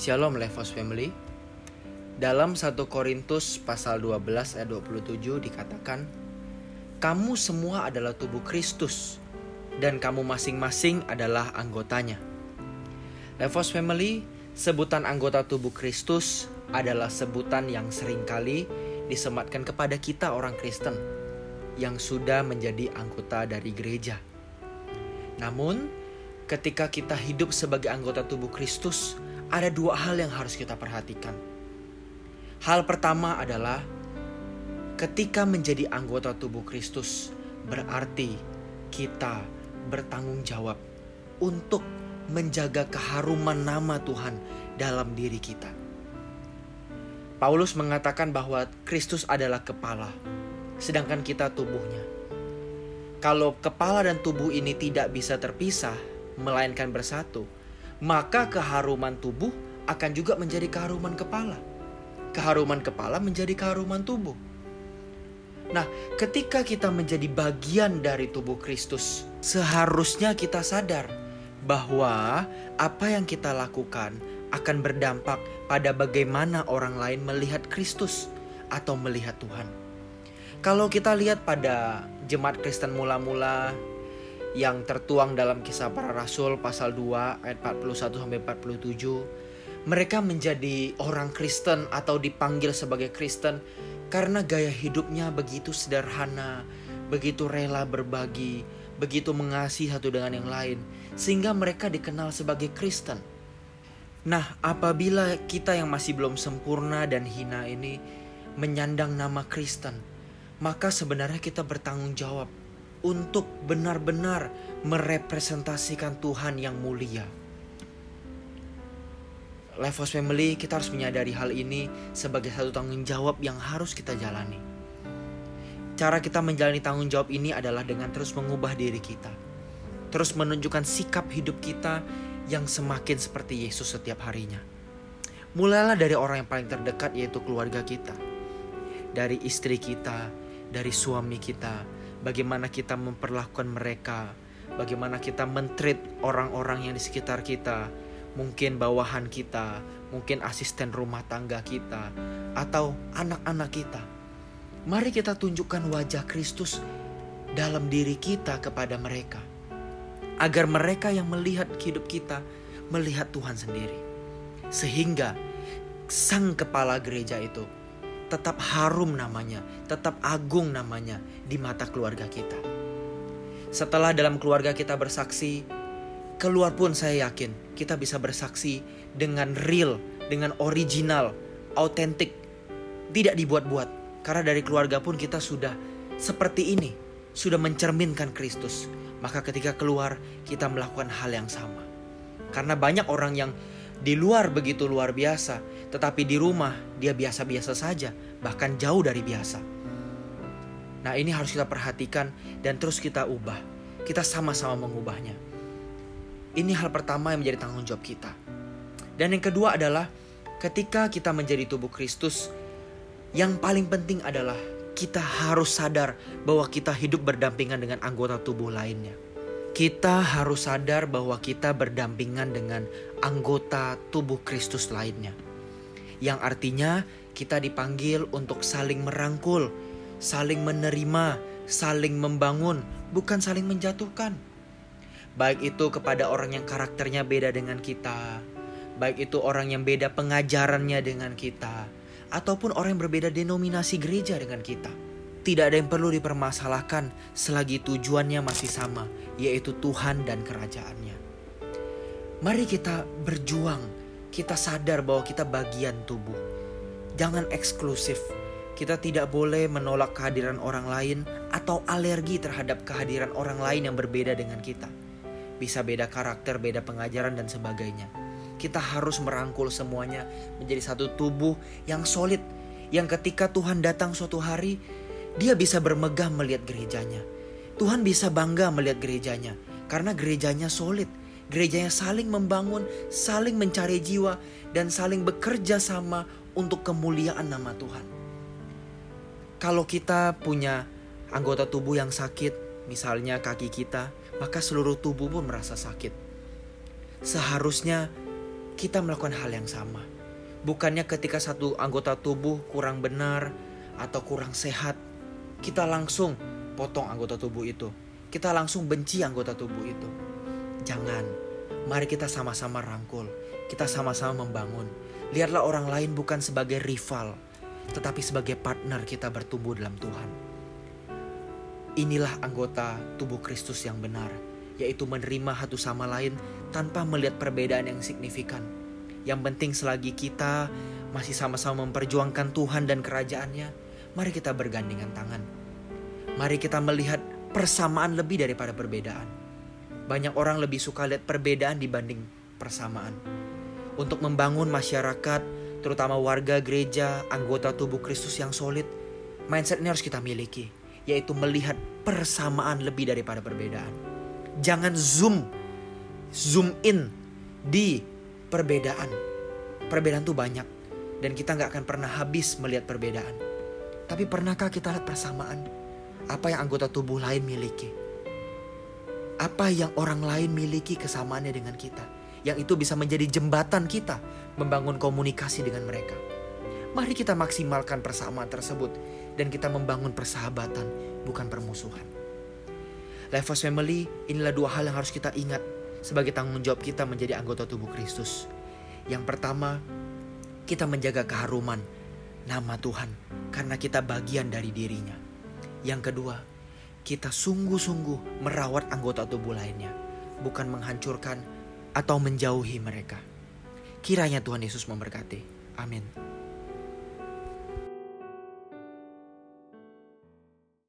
Shalom Levos Family. Dalam 1 Korintus pasal 12 ayat 27 dikatakan, "Kamu semua adalah tubuh Kristus dan kamu masing-masing adalah anggotanya." Levos Family, sebutan anggota tubuh Kristus adalah sebutan yang sering kali disematkan kepada kita orang Kristen yang sudah menjadi anggota dari gereja. Namun, ketika kita hidup sebagai anggota tubuh Kristus, ada dua hal yang harus kita perhatikan. Hal pertama adalah ketika menjadi anggota tubuh Kristus, berarti kita bertanggung jawab untuk menjaga keharuman nama Tuhan dalam diri kita. Paulus mengatakan bahwa Kristus adalah kepala, sedangkan kita tubuhnya. Kalau kepala dan tubuh ini tidak bisa terpisah, melainkan bersatu, maka keharuman tubuh akan juga menjadi keharuman kepala keharuman kepala menjadi keharuman tubuh. Nah, ketika kita menjadi bagian dari tubuh Kristus, seharusnya kita sadar bahwa apa yang kita lakukan akan berdampak pada bagaimana orang lain melihat Kristus atau melihat Tuhan. Kalau kita lihat pada jemaat Kristen mula-mula yang tertuang dalam kisah para rasul pasal 2 ayat 41 sampai 47 mereka menjadi orang Kristen atau dipanggil sebagai Kristen karena gaya hidupnya begitu sederhana, begitu rela berbagi, begitu mengasihi satu dengan yang lain, sehingga mereka dikenal sebagai Kristen. Nah, apabila kita yang masih belum sempurna dan hina ini menyandang nama Kristen, maka sebenarnya kita bertanggung jawab untuk benar-benar merepresentasikan Tuhan yang mulia Levos Family kita harus menyadari hal ini sebagai satu tanggung jawab yang harus kita jalani. Cara kita menjalani tanggung jawab ini adalah dengan terus mengubah diri kita. Terus menunjukkan sikap hidup kita yang semakin seperti Yesus setiap harinya. Mulailah dari orang yang paling terdekat yaitu keluarga kita. Dari istri kita, dari suami kita, bagaimana kita memperlakukan mereka, bagaimana kita mentreat orang-orang yang di sekitar kita, mungkin bawahan kita, mungkin asisten rumah tangga kita, atau anak-anak kita. Mari kita tunjukkan wajah Kristus dalam diri kita kepada mereka, agar mereka yang melihat hidup kita melihat Tuhan sendiri, sehingga sang kepala gereja itu tetap harum namanya, tetap agung namanya di mata keluarga kita. Setelah dalam keluarga kita bersaksi, keluar pun saya yakin kita bisa bersaksi dengan real, dengan original, autentik, tidak dibuat-buat. Karena dari keluarga pun kita sudah seperti ini, sudah mencerminkan Kristus. Maka ketika keluar kita melakukan hal yang sama. Karena banyak orang yang di luar begitu luar biasa, tetapi di rumah dia biasa-biasa saja, bahkan jauh dari biasa. Nah, ini harus kita perhatikan dan terus kita ubah. Kita sama-sama mengubahnya. Ini hal pertama yang menjadi tanggung jawab kita. Dan yang kedua adalah ketika kita menjadi tubuh Kristus, yang paling penting adalah kita harus sadar bahwa kita hidup berdampingan dengan anggota tubuh lainnya. Kita harus sadar bahwa kita berdampingan dengan anggota tubuh Kristus lainnya. Yang artinya kita dipanggil untuk saling merangkul, saling menerima, saling membangun, bukan saling menjatuhkan baik itu kepada orang yang karakternya beda dengan kita, baik itu orang yang beda pengajarannya dengan kita, ataupun orang yang berbeda denominasi gereja dengan kita. Tidak ada yang perlu dipermasalahkan selagi tujuannya masih sama, yaitu Tuhan dan kerajaannya. Mari kita berjuang, kita sadar bahwa kita bagian tubuh. Jangan eksklusif, kita tidak boleh menolak kehadiran orang lain atau alergi terhadap kehadiran orang lain yang berbeda dengan kita bisa beda karakter, beda pengajaran dan sebagainya. Kita harus merangkul semuanya menjadi satu tubuh yang solid yang ketika Tuhan datang suatu hari dia bisa bermegah melihat gerejanya. Tuhan bisa bangga melihat gerejanya karena gerejanya solid. Gerejanya saling membangun, saling mencari jiwa dan saling bekerja sama untuk kemuliaan nama Tuhan. Kalau kita punya anggota tubuh yang sakit, misalnya kaki kita, maka seluruh tubuh pun merasa sakit. Seharusnya kita melakukan hal yang sama. Bukannya ketika satu anggota tubuh kurang benar atau kurang sehat, kita langsung potong anggota tubuh itu. Kita langsung benci anggota tubuh itu. Jangan. Mari kita sama-sama rangkul. Kita sama-sama membangun. Lihatlah orang lain bukan sebagai rival, tetapi sebagai partner kita bertumbuh dalam Tuhan. Inilah anggota tubuh Kristus yang benar, yaitu menerima satu sama lain tanpa melihat perbedaan yang signifikan. Yang penting selagi kita masih sama-sama memperjuangkan Tuhan dan kerajaannya, mari kita bergandengan tangan. Mari kita melihat persamaan lebih daripada perbedaan. Banyak orang lebih suka lihat perbedaan dibanding persamaan untuk membangun masyarakat, terutama warga gereja, anggota tubuh Kristus yang solid, mindset ini harus kita miliki, yaitu melihat persamaan lebih daripada perbedaan. Jangan zoom, zoom in di perbedaan. Perbedaan tuh banyak, dan kita nggak akan pernah habis melihat perbedaan. Tapi pernahkah kita lihat persamaan? Apa yang anggota tubuh lain miliki? Apa yang orang lain miliki kesamaannya dengan kita? yang itu bisa menjadi jembatan kita membangun komunikasi dengan mereka. Mari kita maksimalkan persamaan tersebut dan kita membangun persahabatan, bukan permusuhan. Lifehouse Family, inilah dua hal yang harus kita ingat sebagai tanggung jawab kita menjadi anggota tubuh Kristus. Yang pertama, kita menjaga keharuman nama Tuhan karena kita bagian dari dirinya. Yang kedua, kita sungguh-sungguh merawat anggota tubuh lainnya, bukan menghancurkan atau menjauhi mereka. Kiranya Tuhan Yesus memberkati. Amin.